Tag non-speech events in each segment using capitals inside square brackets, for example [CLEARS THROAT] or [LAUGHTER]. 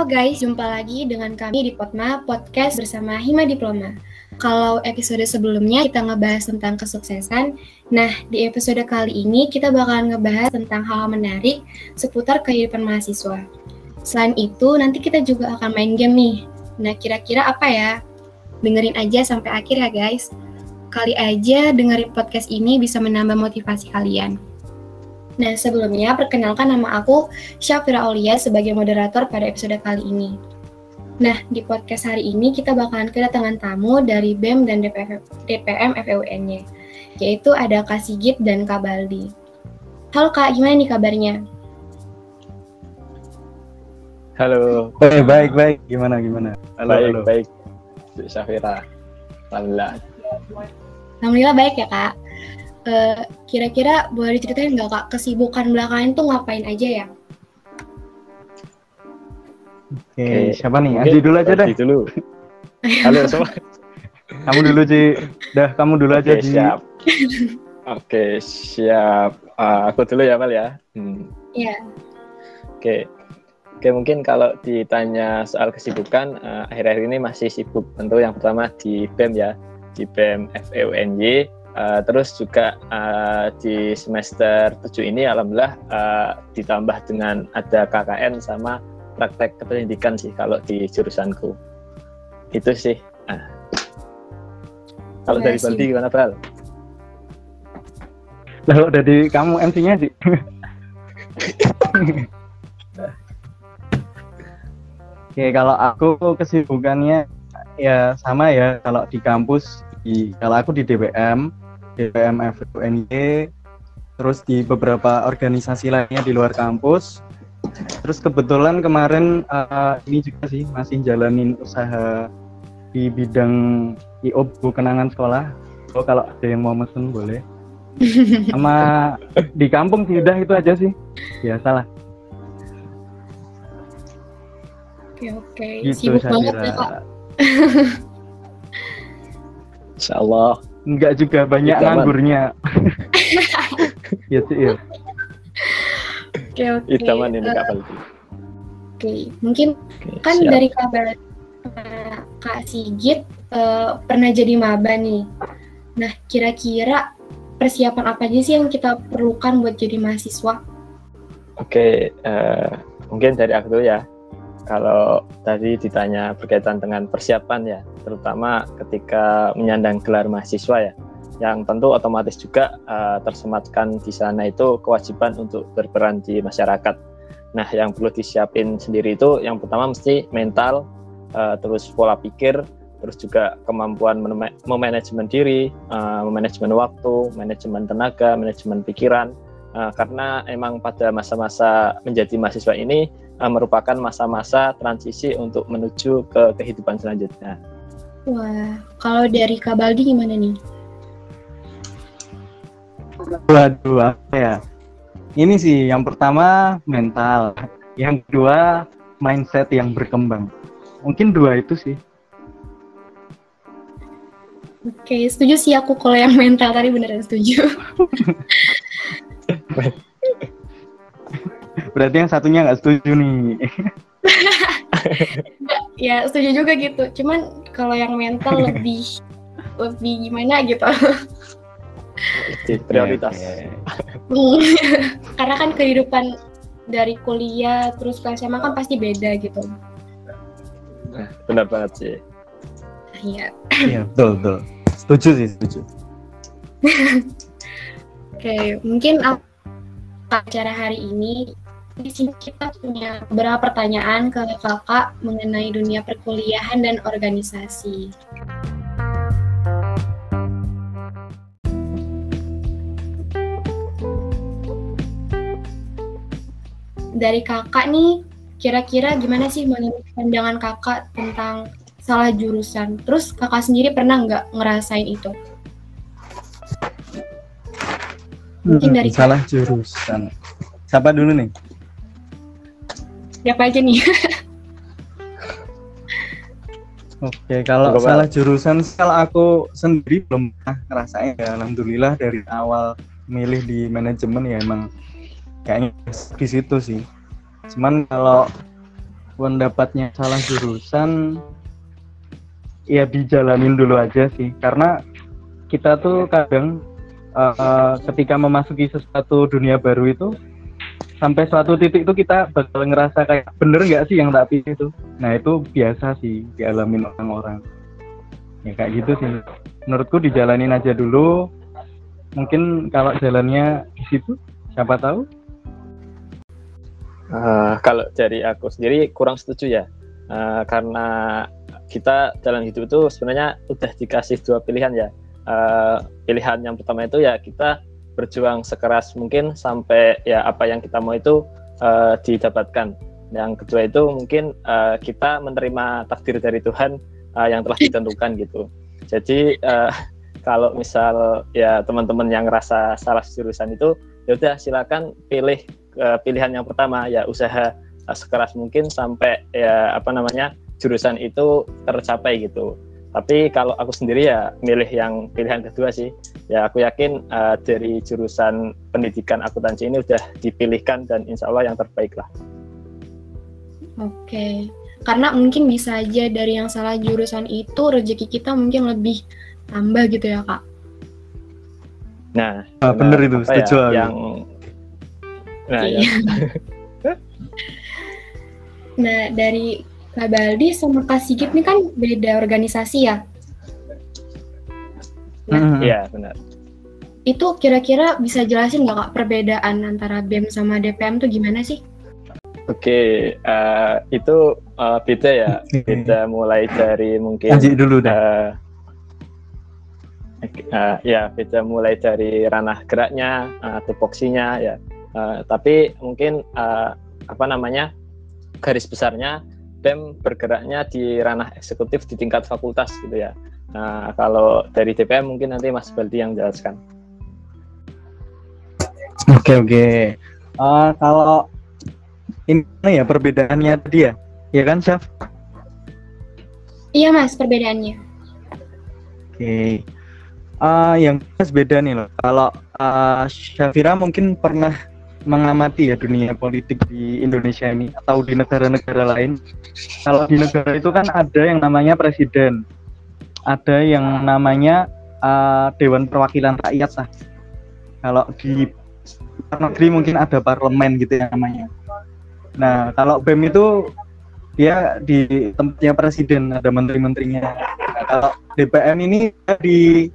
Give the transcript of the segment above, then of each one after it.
Halo guys, jumpa lagi dengan kami di Potma Podcast bersama Hima Diploma. Kalau episode sebelumnya kita ngebahas tentang kesuksesan, nah di episode kali ini kita bakalan ngebahas tentang hal, menarik seputar kehidupan mahasiswa. Selain itu, nanti kita juga akan main game nih. Nah, kira-kira apa ya? Dengerin aja sampai akhir ya guys. Kali aja dengerin podcast ini bisa menambah motivasi kalian. Nah, sebelumnya perkenalkan nama aku Syafira Aulia sebagai moderator pada episode kali ini. Nah, di podcast hari ini kita bakalan kedatangan tamu dari BEM dan DPF, DPM FEUN-nya, yaitu ada Kak Sigit dan Kak Baldi. Halo Kak, gimana nih kabarnya? Halo. Eh, baik, baik. Gimana, gimana? Halo, baik, halo. baik. Syafira. Alhamdulillah. Alhamdulillah baik ya Kak. Eh, kira-kira boleh diceritain nggak kak kesibukan belakangan tuh ngapain aja ya? Oke, okay, siapa nih? Anji dulu aja deh. dulu. [LAUGHS] Halo semua. kamu dulu Ji. Dah, kamu dulu okay, aja Ji. Siap. Oke, okay, siap. Uh, aku dulu ya, Val ya. Hmm. Iya. Hmm. Oke. Okay. Oke, mungkin kalau ditanya soal kesibukan, eh, akhir-akhir uh, ini masih sibuk. Tentu yang pertama di BEM ya, di BEM FEUNY Uh, terus juga uh, di semester 7 ini alhamdulillah uh, ditambah dengan ada KKN sama praktek kependidikan sih kalau di jurusanku. Itu sih. Nah. Kalau dari Baldi gimana Bal? Lalu dari kamu MC-nya sih. [LAUGHS] Oke, kalau aku kesibukannya ya sama ya kalau di kampus di kalau aku di DBM DPM FUNY terus di beberapa organisasi lainnya di luar kampus. Terus kebetulan kemarin uh, ini juga sih masih jalanin usaha di bidang IO buku kenangan sekolah. Oh kalau ada yang mau mesen boleh. [LAUGHS] Sama di kampung sih udah itu aja sih. Biasalah. Oke oke. Gitu, sibuk banget ya kak Insya Allah Enggak juga banyak Itaman. nganggurnya. [LAUGHS] ya sih ya. Oke oke. Itaman ini kapal itu. Oke, mungkin okay, kan siap. dari kabar uh, Kak Sigit uh, pernah jadi maba nih. Nah, kira-kira persiapan apa aja sih yang kita perlukan buat jadi mahasiswa? Oke, okay, uh, mungkin dari aku dulu ya kalau tadi ditanya berkaitan dengan persiapan ya, terutama ketika menyandang gelar mahasiswa ya, yang tentu otomatis juga uh, tersematkan di sana itu kewajiban untuk berperan di masyarakat. Nah, yang perlu disiapin sendiri itu yang pertama mesti mental, uh, terus pola pikir, terus juga kemampuan memanajemen diri, uh, memanajemen waktu, manajemen tenaga, manajemen pikiran. Uh, karena emang pada masa-masa menjadi mahasiswa ini uh, merupakan masa-masa transisi untuk menuju ke kehidupan selanjutnya. Wah, kalau dari Kabaldi gimana nih? Waduh, apa ya? Ini sih yang pertama mental, yang kedua mindset yang berkembang. Mungkin dua itu sih. Oke, setuju sih aku kalau yang [LAUGHS] mental tadi beneran setuju. [LAUGHS] Berarti yang satunya nggak setuju nih. [LAUGHS] ya setuju juga gitu. Cuman kalau yang mental [LAUGHS] lebih lebih gimana gitu. prioritas. [LAUGHS] Karena kan kehidupan dari kuliah terus ke SMA kan pasti beda gitu. Benar banget sih. Iya. Iya betul betul. Setuju sih setuju. Oke, mungkin acara hari ini di sini kita punya beberapa pertanyaan ke kakak mengenai dunia perkuliahan dan organisasi. Dari kakak nih, kira-kira gimana sih menurut pandangan kakak tentang salah jurusan? Terus kakak sendiri pernah nggak ngerasain itu? Mungkin hmm, dari salah kakak. jurusan. Siapa dulu nih? Siapa aja nih [LAUGHS] Oke, kalau Coba. salah jurusan, kalau aku sendiri belum pernah ngerasain ya. Alhamdulillah dari awal milih di manajemen ya emang kayaknya di situ sih. Cuman kalau pendapatnya salah jurusan ya dijalanin dulu aja sih karena kita tuh kadang uh, ketika memasuki sesuatu dunia baru itu sampai suatu titik itu kita bakal ngerasa kayak bener nggak sih yang tak itu nah itu biasa sih dialamin orang-orang. Ya kayak gitu sih. Menurutku dijalanin aja dulu. Mungkin kalau jalannya di situ siapa tahu. Uh, kalau dari aku sendiri kurang setuju ya, uh, karena kita jalan hidup itu sebenarnya udah dikasih dua pilihan ya. Uh, pilihan yang pertama itu ya kita berjuang sekeras mungkin sampai ya apa yang kita mau itu uh, didapatkan. Yang kedua itu mungkin uh, kita menerima takdir dari Tuhan uh, yang telah ditentukan gitu. Jadi uh, [LAUGHS] kalau misal ya teman-teman yang ngerasa salah jurusan itu ya udah silakan pilih uh, pilihan yang pertama ya usaha uh, sekeras mungkin sampai ya apa namanya jurusan itu tercapai gitu. Tapi kalau aku sendiri ya milih yang pilihan kedua sih. Ya aku yakin uh, dari jurusan pendidikan akuntansi ini udah dipilihkan dan insya Allah yang terbaik lah. Oke, karena mungkin bisa aja dari yang salah jurusan itu rezeki kita mungkin lebih tambah gitu ya kak. Nah, ah, bener itu setuju ya, yang Nah, iya. ya. [LAUGHS] nah, dari Kak Baldi sama Kak Sigit ini kan beda organisasi ya? Nah, iya, benar. Itu kira-kira bisa jelasin nggak Kak perbedaan antara BEM sama DPM tuh gimana sih? Oke, uh, itu uh, beda ya. [LAUGHS] Beda mulai dari mungkin Anjir dulu dah. Uh, uh, ya, beda mulai dari ranah geraknya, uh, tupoksinya ya Uh, tapi mungkin uh, apa namanya garis besarnya BEM bergeraknya di ranah eksekutif di tingkat fakultas gitu ya. Nah, kalau dari DPM mungkin nanti Mas Baldi yang jelaskan. Oke oke. Uh, kalau ini ya perbedaannya tadi ya, ya kan Chef? Iya Mas perbedaannya. Oke. Uh, yang jelas beda nih loh. Kalau uh, Syafira mungkin pernah mengamati ya dunia politik di Indonesia ini atau di negara-negara lain. Kalau di negara itu kan ada yang namanya presiden, ada yang namanya uh, Dewan Perwakilan Rakyat lah. Kalau di luar negeri mungkin ada parlemen gitu ya namanya. Nah kalau BEM itu dia di tempatnya presiden ada menteri-menterinya. Nah, kalau DPM ini di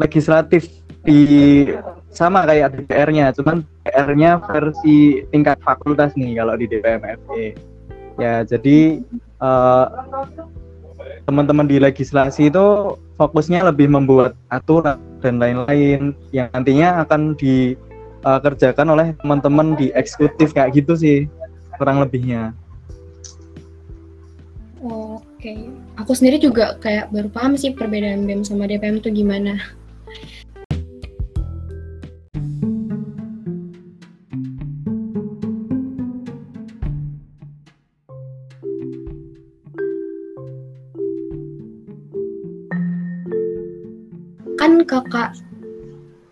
legislatif di sama kayak DPR-nya, cuman DPR-nya versi tingkat fakultas nih kalau di DPM FE. Ya, jadi uh, teman-teman di legislasi itu fokusnya lebih membuat aturan dan lain-lain yang nantinya akan dikerjakan uh, oleh teman-teman di eksekutif kayak gitu sih kurang lebihnya. Oke, aku sendiri juga kayak baru paham sih perbedaan BEM sama DPM itu gimana. Kan kakak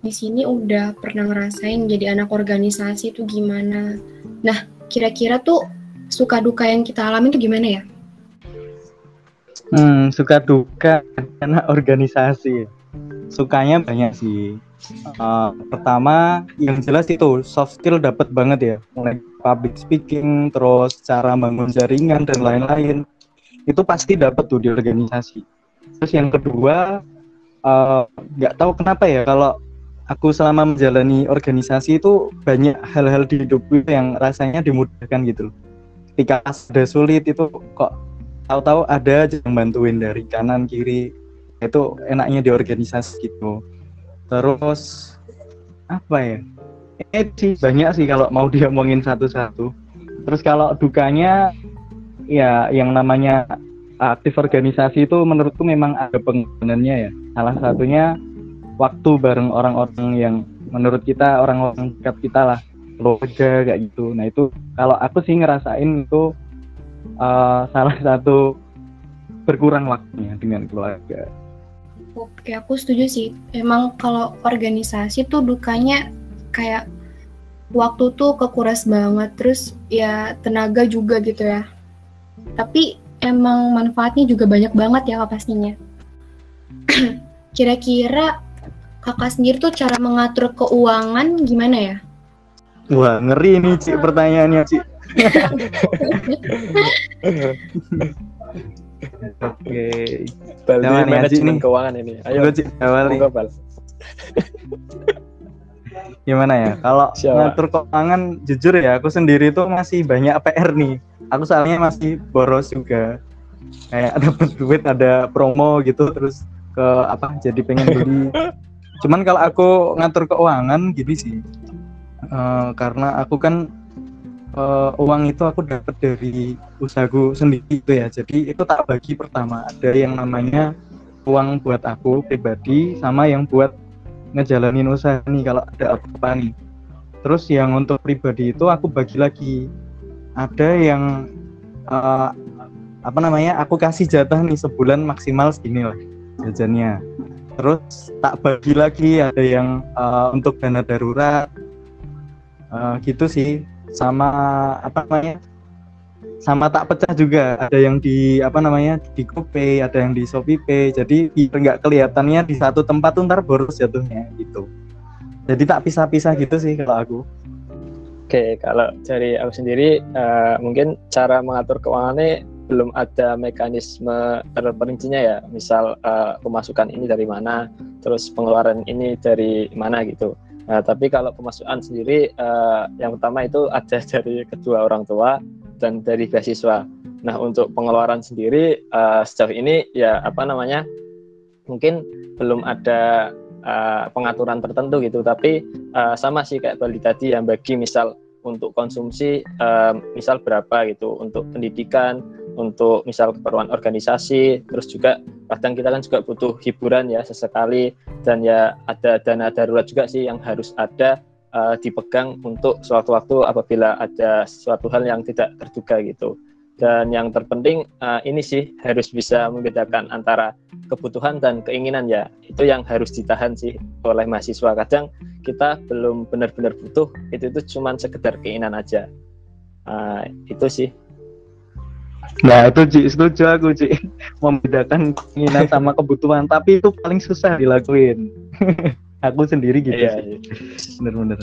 di sini udah pernah ngerasain jadi anak organisasi itu gimana. Nah, kira-kira tuh suka duka yang kita alami itu gimana ya? Hmm, suka duka anak [LAUGHS] organisasi. Sukanya banyak sih. Uh, pertama, yang jelas itu soft skill dapat banget ya, mulai public speaking, terus cara bangun jaringan dan lain-lain. Itu pasti dapat tuh di organisasi. Terus yang kedua, nggak uh, tahu kenapa ya kalau aku selama menjalani organisasi itu banyak hal-hal di hidupku yang rasanya dimudahkan gitu Ketika ada sulit itu kok tahu-tahu ada aja yang bantuin dari kanan kiri itu enaknya di organisasi gitu. Terus apa ya? Eh banyak sih kalau mau [LAUGHS] diomongin satu-satu. Terus kalau dukanya ya yang namanya aktif organisasi itu menurutku memang ada penggunaannya ya. Salah satunya waktu bareng orang-orang yang menurut kita orang-orang dekat kita lah, keluarga kayak gitu. Nah itu kalau aku sih ngerasain itu uh, salah satu berkurang waktunya dengan keluarga. Oke, aku setuju sih. Emang kalau organisasi tuh dukanya kayak waktu tuh kekuras banget, terus ya tenaga juga gitu ya. tapi emang manfaatnya juga banyak banget ya kak pastinya. [CLEARS THROAT] Kira-kira kakak sendiri tuh cara mengatur keuangan gimana ya? Wah, ngeri nih Cik pertanyaannya Cik. [LAUGHS] Oke. Bal, manajemen keuangan ini. Ayo, Cik awali. Bal. Gimana ya? Kalau ngatur keuangan jujur ya, aku sendiri tuh masih banyak PR nih. Aku soalnya masih boros juga. Kayak dapat [LAUGHS] duit, ada promo gitu terus ke apa jadi pengen beli. [LAUGHS] Cuman kalau aku ngatur keuangan gini sih. Eh, karena aku kan eh, uang itu aku dapat dari usahaku sendiri itu ya. Jadi itu tak bagi pertama ada yang namanya uang buat aku pribadi sama yang buat ngejalanin usaha nih kalau ada apa-apa nih. Terus yang untuk pribadi itu aku bagi lagi. Ada yang eh, apa namanya? Aku kasih jatah nih sebulan maksimal segini lah jajannya. Terus tak bagi lagi ada yang eh, untuk dana darurat. Eh, gitu sih. Sama apa namanya? sama tak pecah juga ada yang di apa namanya di GoPay ada yang di ShopeePay jadi biar nggak kelihatannya di satu tempat tuh ntar boros jatuhnya gitu jadi tak pisah-pisah gitu sih kalau aku Oke, kalau dari aku sendiri eh, mungkin cara mengatur keuangannya belum ada mekanisme terperincinya ya. Misal eh, pemasukan ini dari mana, terus pengeluaran ini dari mana gitu. Nah, tapi kalau pemasukan sendiri eh, yang pertama itu [LAUGHS] ada dari kedua orang tua dan dari beasiswa. Nah, untuk pengeluaran sendiri eh, sejauh ini ya apa namanya? Mungkin belum ada eh, pengaturan tertentu gitu, tapi eh, sama sih kayak Bali tadi yang bagi misal untuk konsumsi eh, misal berapa gitu untuk pendidikan untuk misal keperluan organisasi terus juga kadang kita kan juga butuh hiburan ya sesekali dan ya ada dana darurat juga sih yang harus ada eh, dipegang untuk suatu waktu apabila ada suatu hal yang tidak terduga gitu. Dan yang terpenting eh, ini sih harus bisa membedakan antara kebutuhan dan keinginan ya. Itu yang harus ditahan sih oleh mahasiswa. Kadang kita belum benar-benar butuh itu itu cuman sekedar keinginan aja. Ah, itu sih. Nah itu Ci setuju aku Ci. [LAUGHS] Membedakan keinginan sama kebutuhan tapi itu paling susah dilakuin. [LAUGHS] Aku sendiri gitu Iya, sih. bener-bener.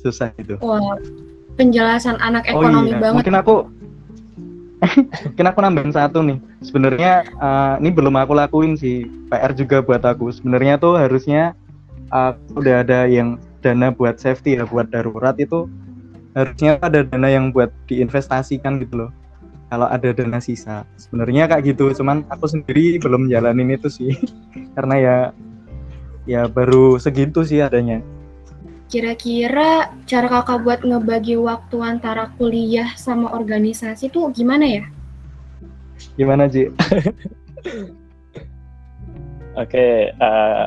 Susah itu. Wah, penjelasan anak Oh ekonomi iya, banget. mungkin aku mungkin aku nambahin satu nih. Sebenarnya eh, ini belum aku lakuin sih. PR juga buat aku. Sebenarnya tuh harusnya eh, udah ada yang dana buat safety ya, buat darurat itu harusnya ada dana yang buat diinvestasikan gitu loh. Kalau ada dana sisa. Sebenarnya kayak gitu, cuman aku sendiri belum jalanin itu sih. [LAUGHS] Karena ya ya baru segitu sih adanya. Kira-kira cara kakak buat ngebagi waktu antara kuliah sama organisasi tuh gimana ya? Gimana, Ji? [LAUGHS] Oke, eh,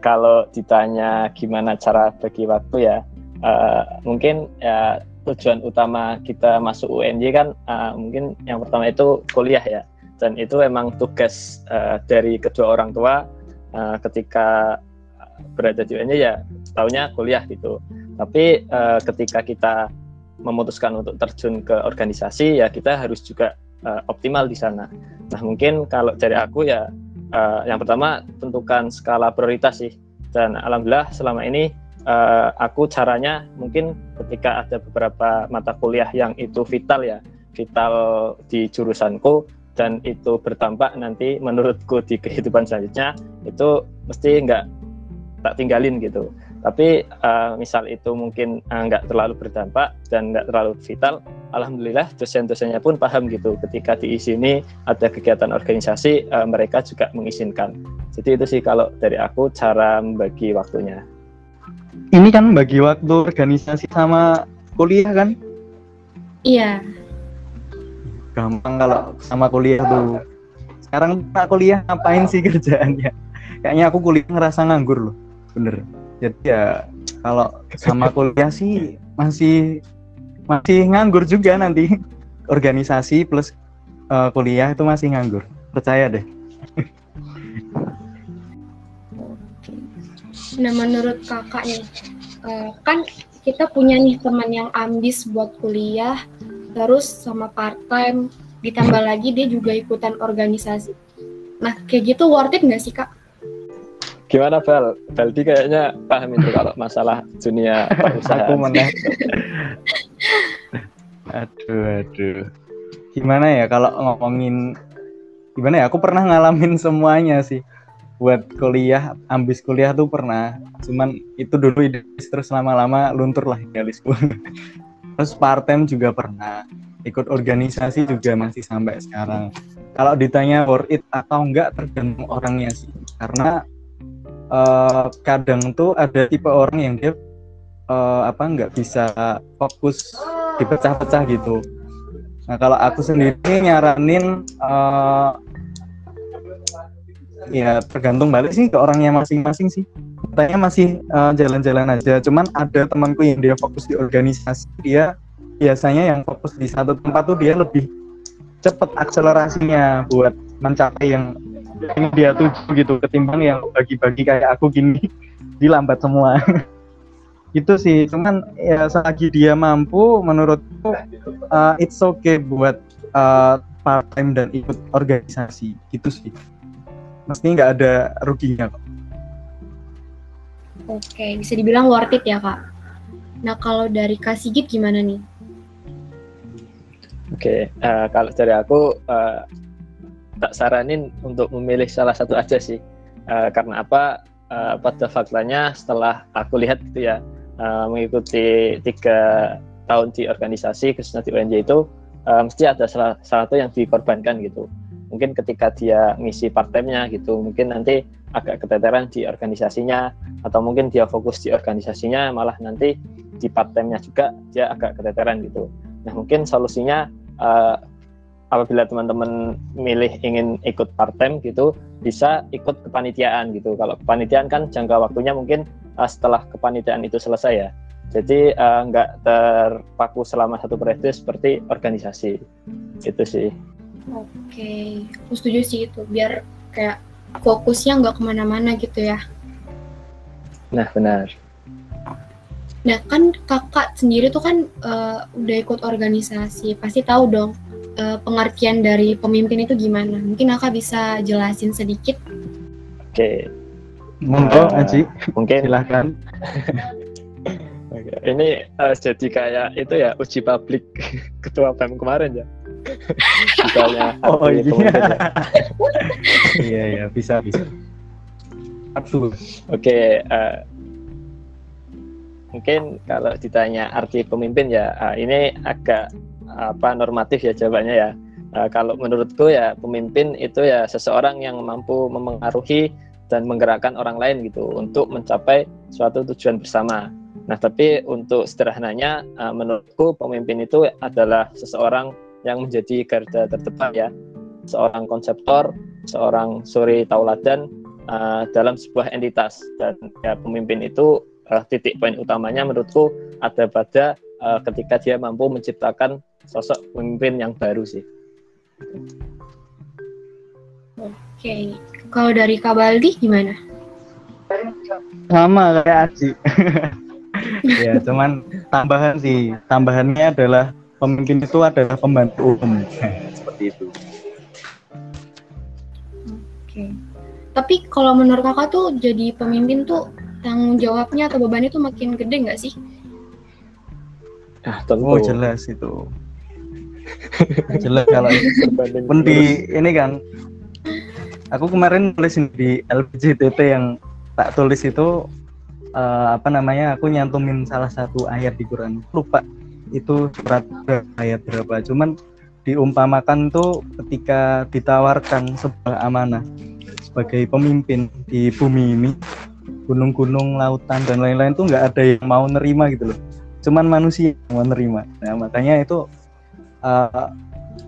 kalau ditanya gimana cara bagi waktu ya, eh, mungkin ya tujuan utama kita masuk UNY kan eh, mungkin yang pertama itu kuliah ya, dan itu memang tugas eh, dari kedua orang tua eh, ketika berada di UNY ya tahunya kuliah gitu. Tapi eh, ketika kita memutuskan untuk terjun ke organisasi ya kita harus juga eh, optimal di sana. Nah mungkin kalau dari aku ya eh, yang pertama tentukan skala prioritas sih dan alhamdulillah selama ini eh, aku caranya mungkin ketika ada beberapa mata kuliah yang itu vital ya vital di jurusanku dan itu berdampak nanti menurutku di kehidupan selanjutnya itu mesti nggak tak tinggalin gitu tapi eh, misal itu mungkin nggak terlalu berdampak dan nggak terlalu vital alhamdulillah dosen-dosennya pun paham gitu. Ketika di sini ada kegiatan organisasi eh, mereka juga mengizinkan. Jadi itu sih kalau dari aku cara membagi waktunya. Ini kan bagi waktu organisasi sama kuliah kan? Iya, gampang kalau sama kuliah tuh. Sekarang tak kuliah ngapain sih [LAUGHS] kerjaannya? Kayaknya aku kuliah ngerasa nganggur loh. Bener jadi ya kalau sama kuliah sih masih masih nganggur juga nanti [LAUGHS] organisasi plus eh, kuliah itu masih nganggur percaya deh Nah, menurut kakak nih, eh, kan kita punya nih teman yang ambis buat kuliah, terus sama part time, ditambah lagi dia juga ikutan organisasi. Nah, kayak gitu worth it nggak sih kak? Gimana Val? Valdi kayaknya paham itu kalau masalah dunia perusahaan. Aku menang. aduh, aduh. Gimana ya kalau ngomongin gimana ya? Aku pernah ngalamin semuanya sih. Buat kuliah, ambis kuliah tuh pernah. Cuman itu dulu idealis terus lama-lama luntur lah idealisku. [LAUGHS] terus part time juga pernah. Ikut organisasi juga masih sampai sekarang. Kalau ditanya worth it atau enggak tergantung orangnya sih. Karena uh, kadang tuh ada tipe orang yang dia uh, apa nggak bisa fokus dipecah-pecah gitu. Nah kalau aku sendiri nyaranin uh, ya tergantung balik sih ke orangnya masing-masing sih. Katanya masih jalan-jalan uh, aja. Cuman ada temanku yang dia fokus di organisasi, dia biasanya yang fokus di satu tempat tuh dia lebih cepet akselerasinya buat mencapai yang yang dia tuju gitu ketimbang yang bagi-bagi kayak aku gini [LAUGHS] dilambat semua. [LAUGHS] Itu sih cuman ya selagi dia mampu menurutku uh, it's okay buat uh, part time dan ikut organisasi. Gitu sih. Mesti nggak ada ruginya kok. Oke bisa dibilang worth it ya kak. Nah kalau dari Kak Sigit gimana nih? Oke, uh, kalau dari aku uh, tak saranin untuk memilih salah satu aja sih. Uh, karena apa? Uh, pada faktanya setelah aku lihat gitu ya uh, mengikuti tiga tahun di organisasi khususnya di UNJ itu uh, mesti ada salah, salah satu yang dikorbankan gitu. Mungkin ketika dia ngisi part time-nya gitu mungkin nanti agak keteteran di organisasinya atau mungkin dia fokus di organisasinya malah nanti di part time-nya juga dia agak keteteran gitu. Nah mungkin solusinya uh, apabila teman-teman milih ingin ikut part time gitu bisa ikut kepanitiaan gitu. Kalau kepanitiaan kan jangka waktunya mungkin uh, setelah kepanitiaan itu selesai ya. Jadi uh, nggak terpaku selama satu periode seperti organisasi. Itu sih. Oke aku setuju sih itu. Biar kayak fokusnya nggak ke mana-mana gitu ya. Nah benar. Nah kan kakak sendiri tuh kan uh, udah ikut organisasi, pasti tahu dong uh, pengertian dari pemimpin itu gimana? Mungkin Aka bisa jelasin sedikit. Oke. Monggo, uh, Aji. Mungkin silahkan. [LAUGHS] okay. Ini uh, jadi kayak itu ya uji publik [LAUGHS] ketua PEM kemarin ya. [LAUGHS] Misalnya oh iya. Ya. iya iya bisa bisa. Oke, okay, uh, mungkin kalau ditanya arti pemimpin ya uh, ini agak apa normatif ya jawabannya ya. Uh, kalau menurutku ya pemimpin itu ya seseorang yang mampu memengaruhi dan menggerakkan orang lain gitu untuk mencapai suatu tujuan bersama. Nah, tapi untuk sederhananya uh, menurutku pemimpin itu adalah seseorang yang menjadi garda terdepan ya. Seorang konseptor, seorang suri tauladan uh, dalam sebuah entitas dan ya pemimpin itu uh, titik poin utamanya menurutku ada pada uh, ketika dia mampu menciptakan sosok pemimpin yang baru sih. Oke, kalau dari Kabaldi gimana? Sama kayak Aji. [LAUGHS] ya, cuman tambahan sih. Tambahannya adalah pemimpin itu adalah pembantu umum. Seperti itu. Oke. Tapi kalau menurut kakak tuh jadi pemimpin tuh tanggung jawabnya atau bebannya tuh makin gede nggak sih? Ah, tentu. Oh jelas itu jelas kalau pun di ini kan aku kemarin tulis di LPJTT yang tak tulis itu uh, apa namanya aku nyantumin salah satu ayat di Quran. Lupa itu surat ayat berapa. Cuman diumpamakan tuh ketika ditawarkan sebuah amanah sebagai pemimpin di bumi ini gunung-gunung lautan dan lain-lain tuh nggak ada yang mau nerima gitu loh. Cuman manusia yang mau nerima. Nah makanya itu uh,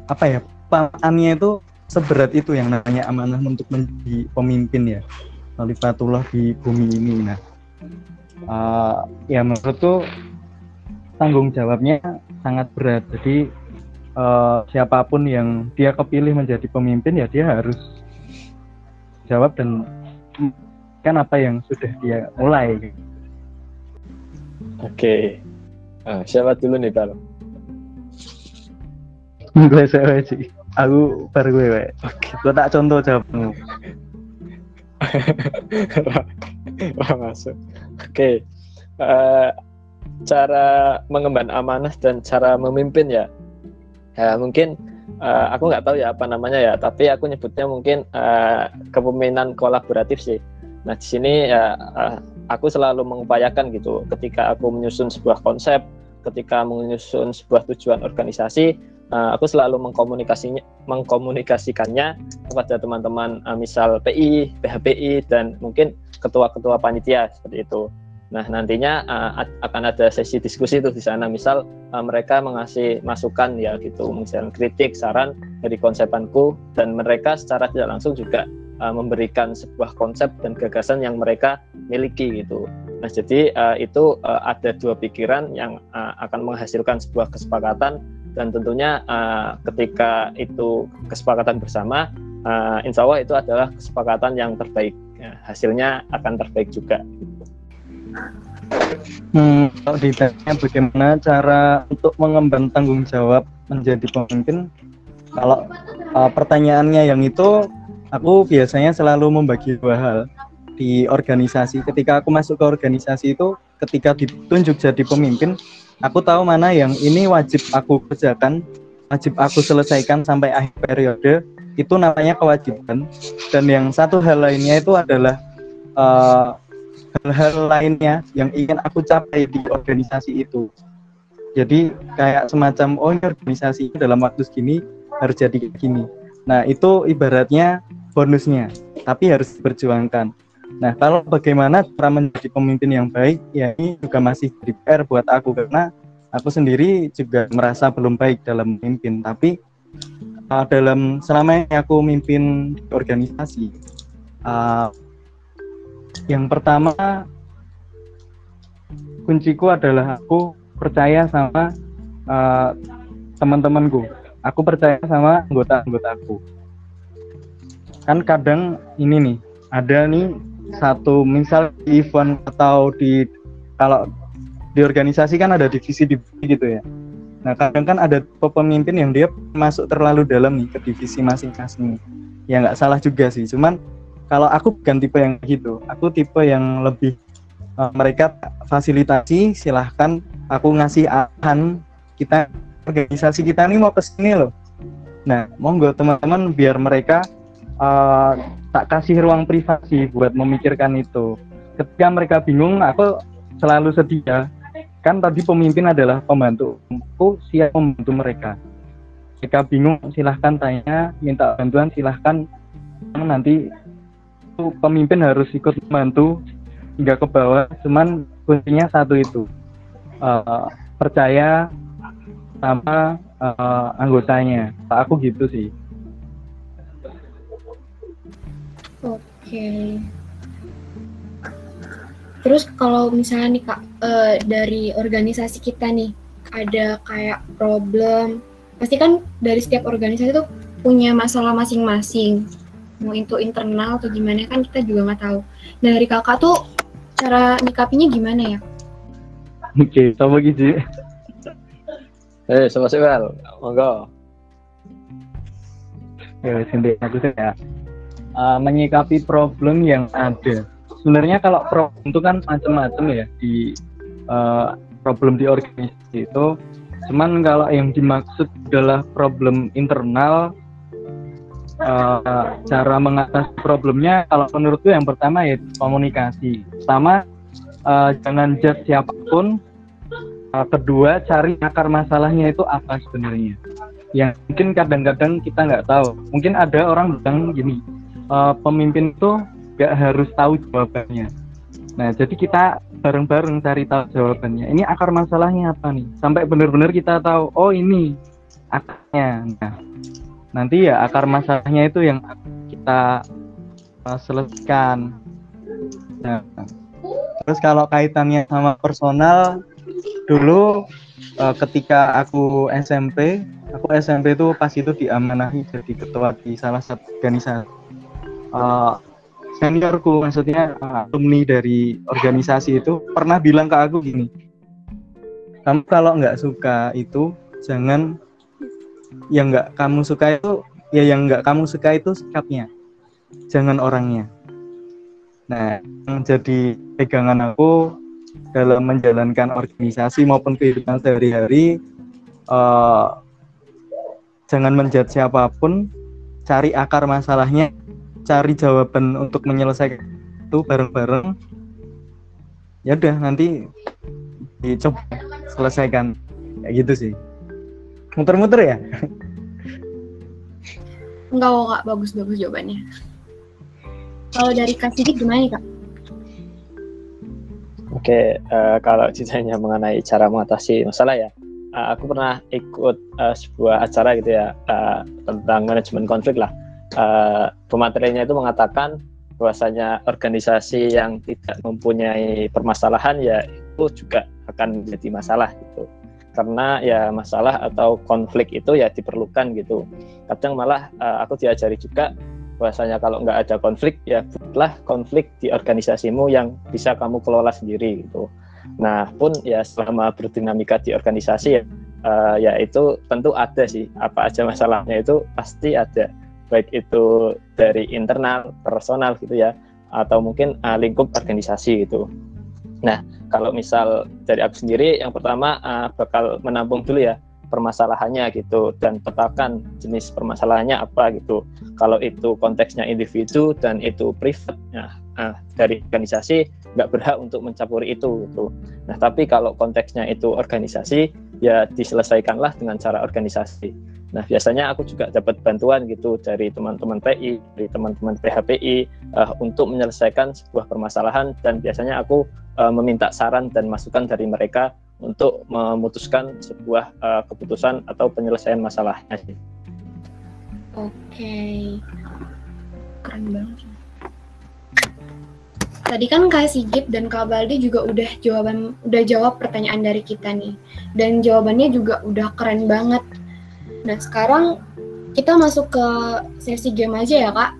apa ya pantannya itu seberat itu yang namanya amanah untuk menjadi pemimpin ya. Khalifatullah di bumi ini. Nah uh, ya menurutku tanggung jawabnya sangat berat. Jadi uh, siapa pun yang dia kepilih menjadi pemimpin ya dia harus jawab dan kan apa yang sudah dia mulai. Oke. Uh, siapa dulu nih Pak [LAUGHS] gue saya sih aku baru gue we. gue tak contoh jawabmu [LAUGHS] Wah, masuk. Oke. Eh, cara mengemban amanah dan cara memimpin ya. Ya, mungkin eh, aku nggak tahu ya apa namanya ya, tapi aku nyebutnya mungkin eh, kepemimpinan kolaboratif sih. Nah, di sini ya eh, aku selalu mengupayakan gitu ketika aku menyusun sebuah konsep, ketika menyusun sebuah tujuan organisasi, uh, aku selalu mengkomunikasinya mengkomunikasikannya kepada teman-teman uh, misal PI, PHPI dan mungkin ketua-ketua panitia seperti itu. Nah nantinya uh, akan ada sesi diskusi itu di sana. Misal uh, mereka mengasih masukan ya gitu, misalnya kritik, saran dari konsepanku dan mereka secara tidak langsung juga uh, memberikan sebuah konsep dan gagasan yang mereka miliki gitu. Nah jadi uh, itu uh, ada dua pikiran yang uh, akan menghasilkan sebuah kesepakatan dan tentunya uh, ketika itu kesepakatan bersama uh, insya Allah itu adalah kesepakatan yang terbaik. Ya, hasilnya akan terbaik juga. Hmm, kalau ditanya bagaimana cara untuk mengemban tanggung jawab menjadi pemimpin kalau uh, pertanyaannya yang itu aku biasanya selalu membagi dua hal. Di organisasi ketika aku masuk ke organisasi itu ketika ditunjuk jadi pemimpin aku tahu mana yang ini wajib aku kerjakan wajib aku selesaikan sampai akhir periode. Itu namanya kewajiban. Dan yang satu hal lainnya itu adalah eh, hal-hal lainnya yang ingin aku capai di organisasi itu. Jadi kayak semacam oh ini organisasi dalam waktu segini harus jadi gini. Nah itu ibaratnya bonusnya tapi harus diperjuangkan Nah, kalau bagaimana cara menjadi pemimpin yang baik, ya ini juga masih di PR buat aku karena aku sendiri juga merasa belum baik dalam memimpin. Tapi uh, dalam selama ini aku memimpin organisasi, uh, yang pertama kunciku adalah aku percaya sama uh, teman-temanku. Aku percaya sama anggota-anggotaku. Kan kadang ini nih, ada nih satu misal event atau di kalau di organisasi kan ada divisi divisi gitu ya. Nah kadang kan ada pemimpin yang dia masuk terlalu dalam nih ke divisi masing-masing. Ya nggak salah juga sih. Cuman kalau aku bukan tipe yang gitu. Aku tipe yang lebih uh, mereka fasilitasi. Silahkan aku ngasih arahan kita organisasi kita ini mau ke sini loh. Nah monggo teman-teman biar mereka uh, tak kasih ruang privasi buat memikirkan itu. Ketika mereka bingung, aku selalu sedia. Kan tadi pemimpin adalah pembantu. Aku siap membantu mereka. Jika bingung, silahkan tanya, minta bantuan silahkan. Nanti pemimpin harus ikut membantu hingga ke bawah. Cuman kuncinya satu itu, uh, percaya sama uh, anggotanya. Aku gitu sih. Oke. Terus kalau misalnya nih kak uh, dari organisasi kita nih ada kayak problem, pasti kan dari setiap organisasi tuh punya masalah masing-masing. Mau itu internal atau gimana kan kita juga nggak tahu. Nah dari kakak tuh cara nyikapinya gimana ya? Oke, okay, sama gitu. Eh, sama Sewel, monggo. Ya, sini aku ya uh, menyikapi problem yang ada. Sebenarnya kalau problem itu kan macam-macam ya di uh, problem di organisasi itu. Cuman kalau yang dimaksud adalah problem internal, uh, cara mengatasi problemnya kalau menurutku yang pertama ya komunikasi. Sama uh, jangan judge siapa pun. Uh, kedua cari akar masalahnya itu apa sebenarnya. Yang mungkin kadang-kadang kita nggak tahu. Mungkin ada orang bilang gini, uh, pemimpin itu gak harus tahu jawabannya. Nah, jadi kita bareng-bareng cari tahu jawabannya. Ini akar masalahnya apa nih? Sampai benar-benar kita tahu, oh ini akarnya. Nah, nanti ya akar masalahnya itu yang kita uh, selesaikan. Nah, terus kalau kaitannya sama personal, dulu uh, ketika aku SMP, aku SMP itu pas itu diamanahi jadi ketua di salah satu organisasi uh, seniorku maksudnya uh, alumni dari organisasi itu pernah bilang ke aku gini kamu kalau nggak suka itu jangan yang nggak kamu suka itu ya yang nggak kamu suka itu sikapnya jangan orangnya. Nah yang jadi pegangan aku dalam menjalankan organisasi maupun kehidupan sehari-hari uh, jangan menjat siapa pun cari akar masalahnya cari jawaban untuk menyelesaikan itu bareng-bareng ya udah nanti dicoba selesaikan. Kayak gitu sih. Muter-muter ya? Enggak kok kak bagus-bagus jawabannya. Kalau dari Kak Sigit gimana nih kak? Oke, uh, kalau ditanya mengenai cara mengatasi masalah ya, uh, aku pernah ikut uh, sebuah acara gitu ya uh, tentang manajemen konflik lah. Uh, pematerinya itu mengatakan bahwasanya organisasi yang tidak mempunyai permasalahan ya itu juga akan menjadi masalah gitu. Karena ya masalah atau konflik itu ya diperlukan gitu. Kadang malah uh, aku diajari juga bahwasanya kalau nggak ada konflik ya buatlah konflik di organisasimu yang bisa kamu kelola sendiri gitu. Nah pun ya selama berdinamika di organisasi ya uh, ya itu tentu ada sih. Apa aja masalahnya itu pasti ada baik itu dari internal personal gitu ya atau mungkin uh, lingkup organisasi gitu Nah, kalau misal dari aku sendiri, yang pertama uh, bakal menampung dulu ya permasalahannya gitu dan petakan jenis permasalahannya apa gitu. Kalau itu konteksnya individu dan itu privat, nah, uh, dari organisasi nggak berhak untuk mencampuri itu gitu. Nah, tapi kalau konteksnya itu organisasi, ya diselesaikanlah dengan cara organisasi. Nah, biasanya aku juga dapat bantuan gitu dari teman-teman PI, dari teman-teman PHPI uh, untuk menyelesaikan sebuah permasalahan dan biasanya aku uh, meminta saran dan masukan dari mereka untuk memutuskan sebuah uh, keputusan atau penyelesaian masalahnya Oke. Okay. Keren banget. Tadi kan Kak Sigit dan Kak Baldi juga udah jawaban udah jawab pertanyaan dari kita nih. Dan jawabannya juga udah keren banget Nah, sekarang kita masuk ke sesi game aja ya, Kak.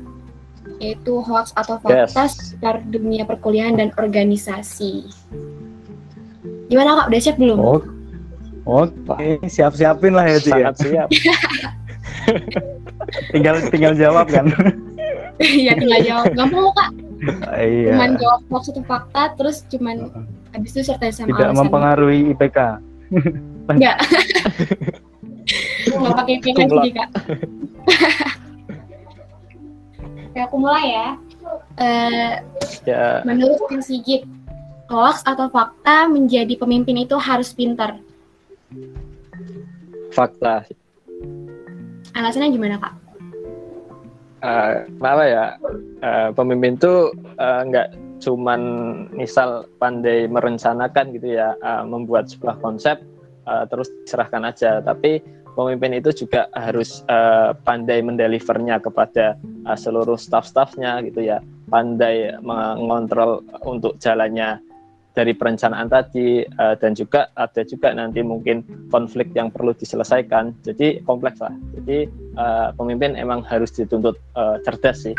Yaitu hoax atau fakta yes. seputar dunia perkuliahan dan organisasi. Gimana, Kak? Udah siap belum? Oh. Oke, okay. siap-siapin lah ya, Ci. Ya. Sangat siap. [LAUGHS] tinggal tinggal jawab kan. [LAUGHS] Iya, tinggal jawab. Gampang kok, Kak. Iya. Cuman jawab hoax atau fakta, terus cuman habis itu sertai sama Tidak alasan. mempengaruhi IPK. Enggak. [LAUGHS] nggak pakai sih kak Oke, [LAUGHS] aku mulai ya. Uh, ya. Menurut Kang Sigit, hoax atau fakta menjadi pemimpin itu harus pintar? Fakta. Alasannya gimana kak? Uh, kenapa ya? Uh, pemimpin itu uh, nggak cuman misal pandai merencanakan gitu ya, uh, membuat sebuah konsep uh, terus diserahkan aja, tapi pemimpin itu juga harus uh, pandai mendelivernya kepada uh, seluruh staff-staffnya gitu ya. Pandai mengontrol untuk jalannya dari perencanaan tadi uh, dan juga ada juga nanti mungkin konflik yang perlu diselesaikan. Jadi kompleks lah. Jadi uh, pemimpin emang harus dituntut uh, cerdas sih.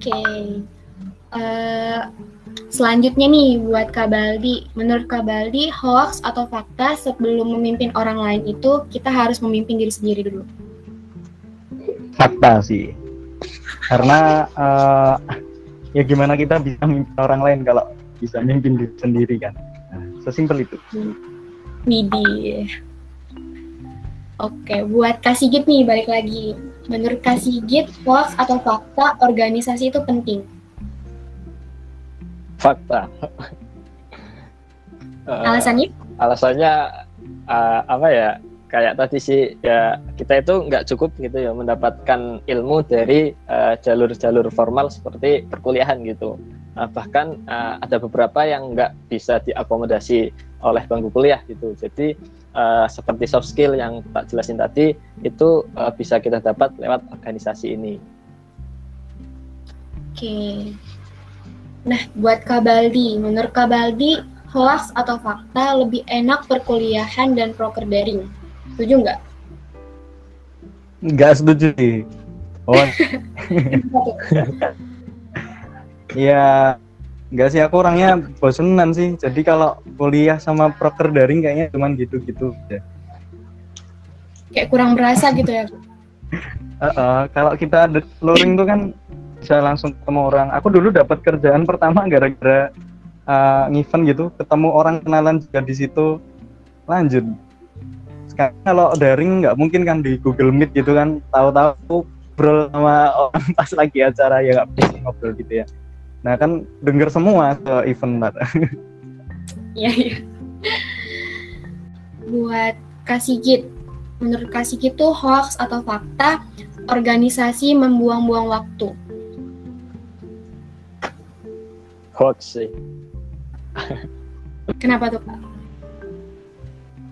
Oke. Okay. Selanjutnya nih buat Kabaldi, menurut Kabaldi hoax atau fakta sebelum memimpin orang lain itu kita harus memimpin diri sendiri dulu. Fakta sih, karena uh, ya gimana kita bisa memimpin orang lain kalau bisa memimpin diri sendiri kan, nah, sesimpel itu. Midi. Oke, buat Kasigit nih balik lagi. Menurut Kasigit, hoax atau fakta organisasi itu penting? Fakta. [LAUGHS] Alasannya? Uh, alasannya uh, apa ya? Kayak tadi sih ya kita itu nggak cukup gitu ya mendapatkan ilmu dari eh, jalur-jalur uh, formal seperti perkuliahan gitu. Uh, bahkan uh, ada beberapa yang nggak bisa diakomodasi oleh bangku kuliah gitu. Jadi uh, seperti soft skill yang tak jelasin tadi itu uh, bisa kita dapat lewat organisasi ini. Oke. Okay. Nah, buat Kabaldi, menurut Kabaldi, hoax atau fakta lebih enak perkuliahan dan proker daring? Setuju nggak? Nggak setuju sih. Oh. [LAUGHS] ya, nggak sih aku orangnya bosenan sih. Jadi kalau kuliah sama proker daring kayaknya cuman gitu-gitu. kayak kurang berasa gitu ya [LAUGHS] uh, uh, kalau kita luring tuh kan bisa langsung ketemu orang. Aku dulu dapat kerjaan pertama gara-gara uh, event gitu ketemu orang kenalan juga di situ. Lanjut. Sekarang kalau daring nggak mungkin kan di Google Meet gitu kan. Tahu-tahu ngobrol sama orang [LAUGHS] pas lagi acara ya nggak bisa ngobrol gitu ya. Nah kan denger semua ke event [LAUGHS] iya iya. Buat kasih git menurut kasih itu hoax atau fakta organisasi membuang-buang waktu hoax sih. Kenapa tuh kak?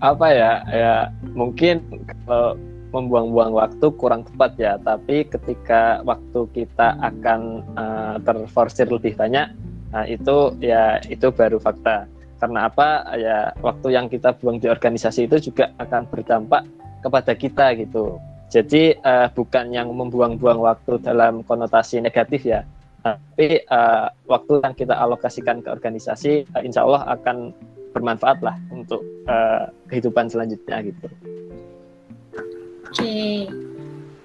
Apa ya? Ya mungkin kalau membuang-buang waktu kurang tepat ya tapi ketika waktu kita akan uh, terforsir lebih banyak nah itu ya itu baru fakta. Karena apa? Ya waktu yang kita buang di organisasi itu juga akan berdampak kepada kita gitu. Jadi uh, bukan yang membuang-buang waktu dalam konotasi negatif ya tapi uh, waktu yang kita alokasikan ke organisasi uh, insya Allah akan bermanfaat lah untuk uh, kehidupan selanjutnya gitu. Oke.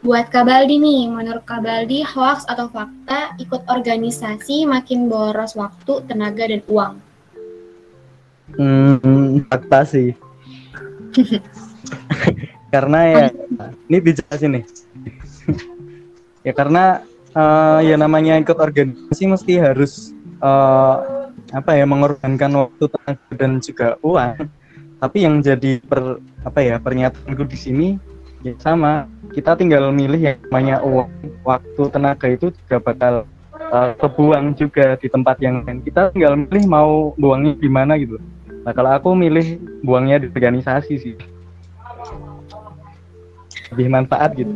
Buat Kabaldi nih, menurut Kabaldi hoax atau fakta ikut organisasi makin boros waktu, tenaga, dan uang? Hmm, fakta sih. [LAUGHS] karena ya, ini dijelasin nih. ya karena uh, ya namanya ikut organisasi mesti harus uh, apa ya mengorbankan waktu, tenaga, dan juga uang. Tapi yang jadi per apa ya pernyataanku di sini ya sama. Kita tinggal milih yang namanya uang waktu tenaga itu juga bakal uh, kebuang juga di tempat yang lain. Kita tinggal milih mau buangnya di mana gitu. Nah kalau aku milih buangnya di organisasi sih. Lebih manfaat gitu.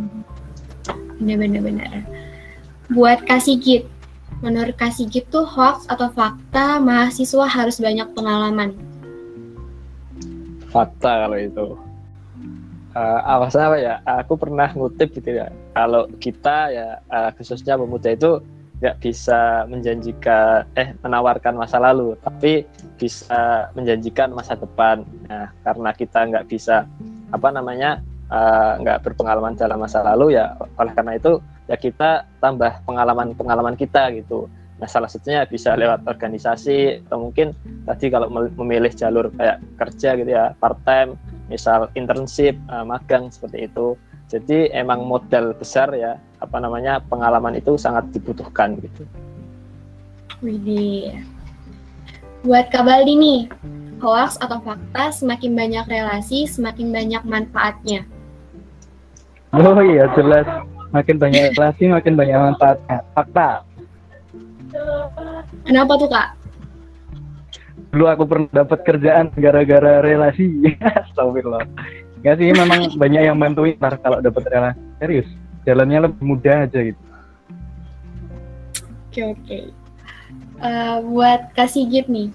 Benar-benar. benar buat kasih git menurut kasih git tuh hoax atau fakta mahasiswa harus banyak pengalaman. Fakta kalau itu. Uh, alasan apa ya? Aku pernah ngutip gitu ya. Kalau kita ya uh, khususnya pemuda itu nggak bisa menjanjikan eh menawarkan masa lalu tapi bisa menjanjikan masa depan. Nah karena kita nggak bisa apa namanya uh, nggak berpengalaman dalam masa lalu ya oleh karena itu ya kita tambah pengalaman pengalaman kita gitu nah salah satunya bisa lewat organisasi atau mungkin tadi kalau memilih jalur kayak kerja gitu ya part time misal internship, uh, magang seperti itu. Jadi emang modal besar ya, apa namanya pengalaman itu sangat dibutuhkan gitu. Widih. Buat Kabaldi nih, hoax atau fakta semakin banyak relasi, semakin banyak manfaatnya. Oh iya jelas, makin banyak relasi, makin banyak manfaatnya. Fakta. Kenapa tuh kak? dulu aku pernah dapat kerjaan gara-gara relasi. [LAUGHS] Astagfirullah. Gak sih memang banyak yang bantuin ntar kalau dapat relasi. Serius jalannya lebih mudah aja gitu. Oke oke. Uh, buat kasih git nih.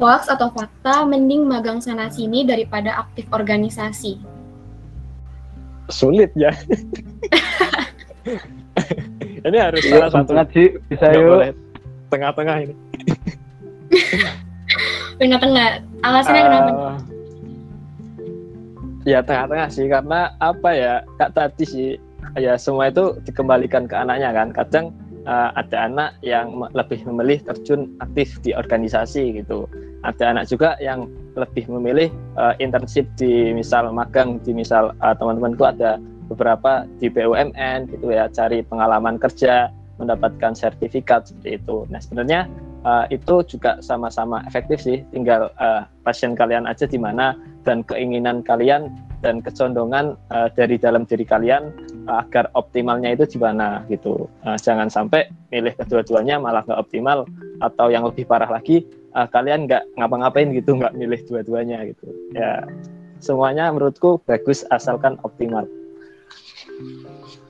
Hoax atau fakta mending magang sana sini daripada aktif organisasi. Sulit ya [LAUGHS] [LAUGHS] ini harus salah satu. sih bisa yuk. tengah-tengah ini. [LAUGHS] Tengah-tengah. Alasannya uh, kenapa ya tengah-tengah sih karena apa ya kak tadi sih ya semua itu dikembalikan ke anaknya kan. Kadang uh, ada anak yang lebih memilih terjun aktif di organisasi gitu. Ada anak juga yang lebih memilih uh, internship di misal magang di misal uh, teman-temanku ada beberapa di BUMN gitu ya cari pengalaman kerja mendapatkan sertifikat seperti itu. Nah sebenarnya uh, itu juga sama-sama efektif sih tinggal uh, passion kalian aja di mana dan keinginan kalian dan kecondongan uh, dari dalam diri kalian uh, agar optimalnya itu di mana gitu. Uh, jangan sampai milih kedua-duanya malah nggak optimal atau yang lebih parah lagi uh, kalian nggak ngapa-ngapain gitu nggak milih dua-duanya gitu. Ya semuanya menurutku bagus asalkan optimal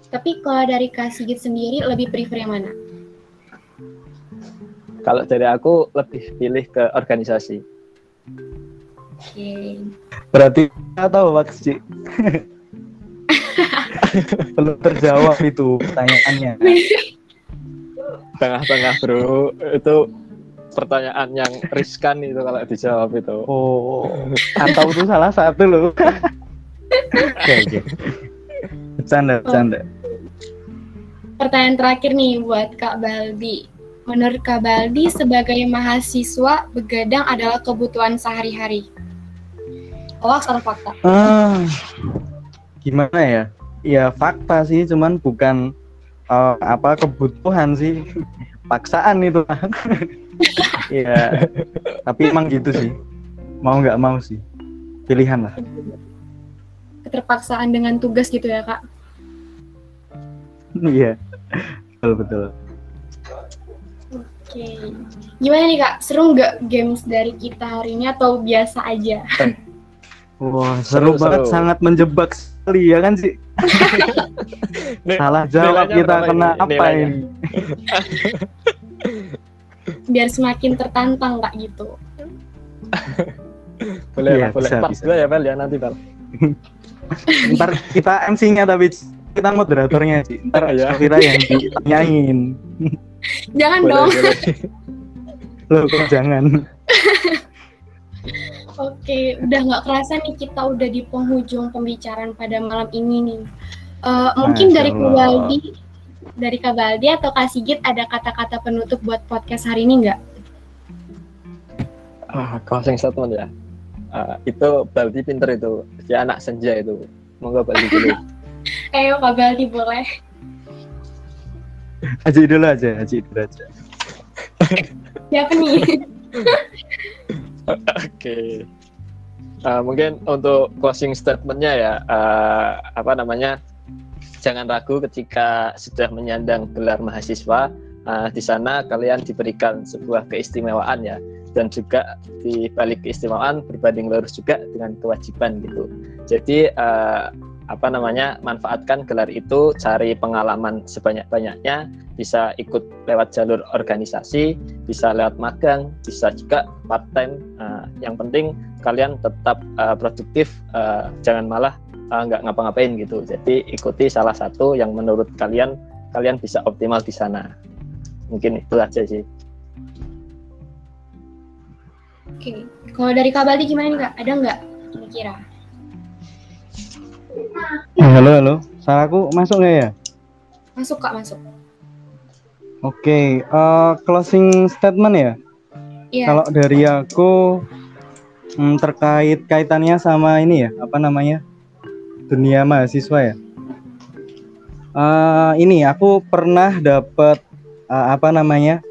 tapi kalau dari Kak Sigit sendiri lebih prefer yang mana? Kalau dari aku lebih pilih ke organisasi. Oke. Okay. Berarti tahu Maksi. [LAUGHS] Belum terjawab itu pertanyaannya. Tengah-tengah bro, itu pertanyaan yang riskan itu kalau dijawab itu. Oh, atau itu salah satu loh. [LAUGHS] Oke, oke. Bercanda, bercanda. Pertanyaan terakhir nih buat Kak Baldi. Menurut Kak Baldi, sebagai mahasiswa, begadang adalah kebutuhan sehari-hari. Hoax atau fakta? Ah, gimana ya? Ya fakta sih, cuman bukan eh, apa kebutuhan sih. Paksaan itu. Iya. [LAUGHS] tapi emang gitu sih. Mau nggak mau sih. Pilihan lah. Keterpaksaan dengan tugas gitu ya, Kak? Iya. betul betul. Oke. Gimana nih, Kak? Seru nggak games dari kita hari ini atau biasa aja? Wah, seru, Seru, banget, seru. sangat menjebak sekali ya kan sih. Salah jawab kita kena ini? apa Nilainya? ini? [LAUGHS] Biar semakin tertantang, Kak, gitu. Boleh, lah, boleh. bisa, Part bisa. dua ya, Val, ya nanti, Val. [LAUGHS] Ntar kita MC-nya tapi kita moderatornya sih. Ntar Iya. Safira yang ditanyain. Jangan Boleh, dong. boleh. [LAUGHS] Loh, kok jangan. [LAUGHS] Oke, udah nggak kerasa nih kita udah di penghujung pembicaraan pada malam ini nih. Eh, mungkin Masya dari Kak Allah. Baldi, dari Kak Baldi atau Kak Sigit ada kata-kata penutup buat podcast hari ini nggak? Ah, closing statement ya. Ah, itu Baldi pinter itu. Si anak senja itu. Monggo Baldi dulu. [LAUGHS] Ayo Kak Baldi boleh. Haji dulu aja, Haji dulu aja. [LAUGHS] Siapa nih? [LAUGHS] Oke. Ah, mungkin untuk closing statementnya ya, ah, apa namanya? Jangan ragu ketika sudah menyandang gelar mahasiswa. ah, di sana kalian diberikan sebuah keistimewaan ya, dan juga di balik keistimewaan berbanding lurus juga dengan kewajiban gitu. Jadi ah, apa namanya? Manfaatkan gelar itu, cari pengalaman sebanyak-banyaknya, bisa ikut lewat jalur organisasi, bisa lewat magang, bisa juga part time. yang penting kalian tetap uh, produktif, uh, jangan malah uh, nggak ngapa-ngapain gitu. Jadi ikuti salah satu yang menurut kalian kalian bisa optimal di sana. Mungkin itu aja sih. Oke, kalau dari Kak Baldi gimana nih Kak? Ada nggak kira-kira? Eh, halo, halo. Suaraku masuk nggak ya? Masuk Kak, masuk. Oke, eh, closing statement ya. Iya. Kalau dari aku hmm, terkait kaitannya sama ini ya, apa namanya? Dunia mahasiswa ya. Eh, ini aku pernah dapat eh, apa namanya?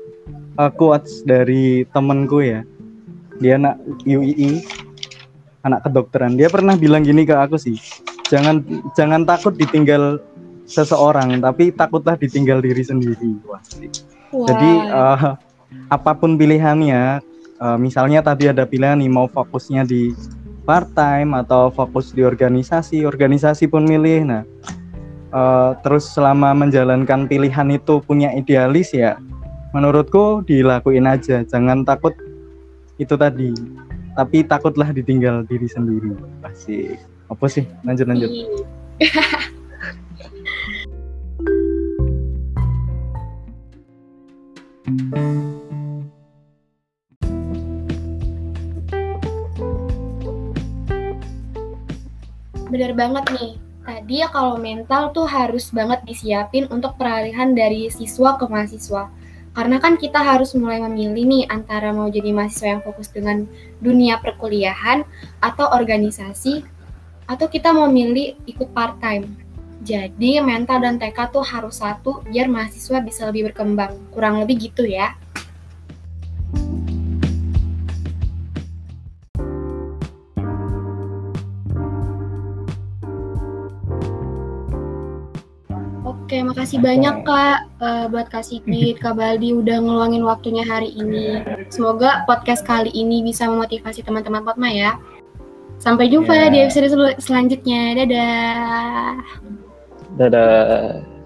quotes dari temenku ya. Dia anak UII, anak kedokteran. Dia pernah bilang gini ke aku sih. Jangan jangan takut ditinggal seseorang, tapi takutlah ditinggal diri sendiri. Wah, Jadi eh, apa pun pilihannya, eh, misalnya tadi ada pilihan nih mau fokusnya di part time atau fokus di organisasi, organisasi pun milih. Nah, eh, terus selama menjalankan pilihan itu punya idealis ya, menurutku dilakuin aja. Jangan takut itu tadi, tapi takutlah ditinggal diri sendiri. Pasti. Apa sih? Lanjut lanjut. [LAUGHS] Bener banget nih. Tadi ya kalau mental tuh harus banget disiapin untuk peralihan dari siswa ke mahasiswa. Karena kan kita harus mulai memilih nih antara mau jadi mahasiswa yang fokus dengan dunia perkuliahan atau organisasi atau kita mau milih ikut part time. Jadi mental dan tekad tuh harus satu biar mahasiswa bisa lebih berkembang. Kurang lebih gitu ya. Oke, makasih banyak Kak eh, buat Kak Sigit, Kak Baldi udah ngeluangin waktunya hari ini. Semoga podcast kali ini bisa memotivasi teman-teman Potma ya. Sampai jumpa Ya. di episode sel- selanjutnya. Dadah. Dadah.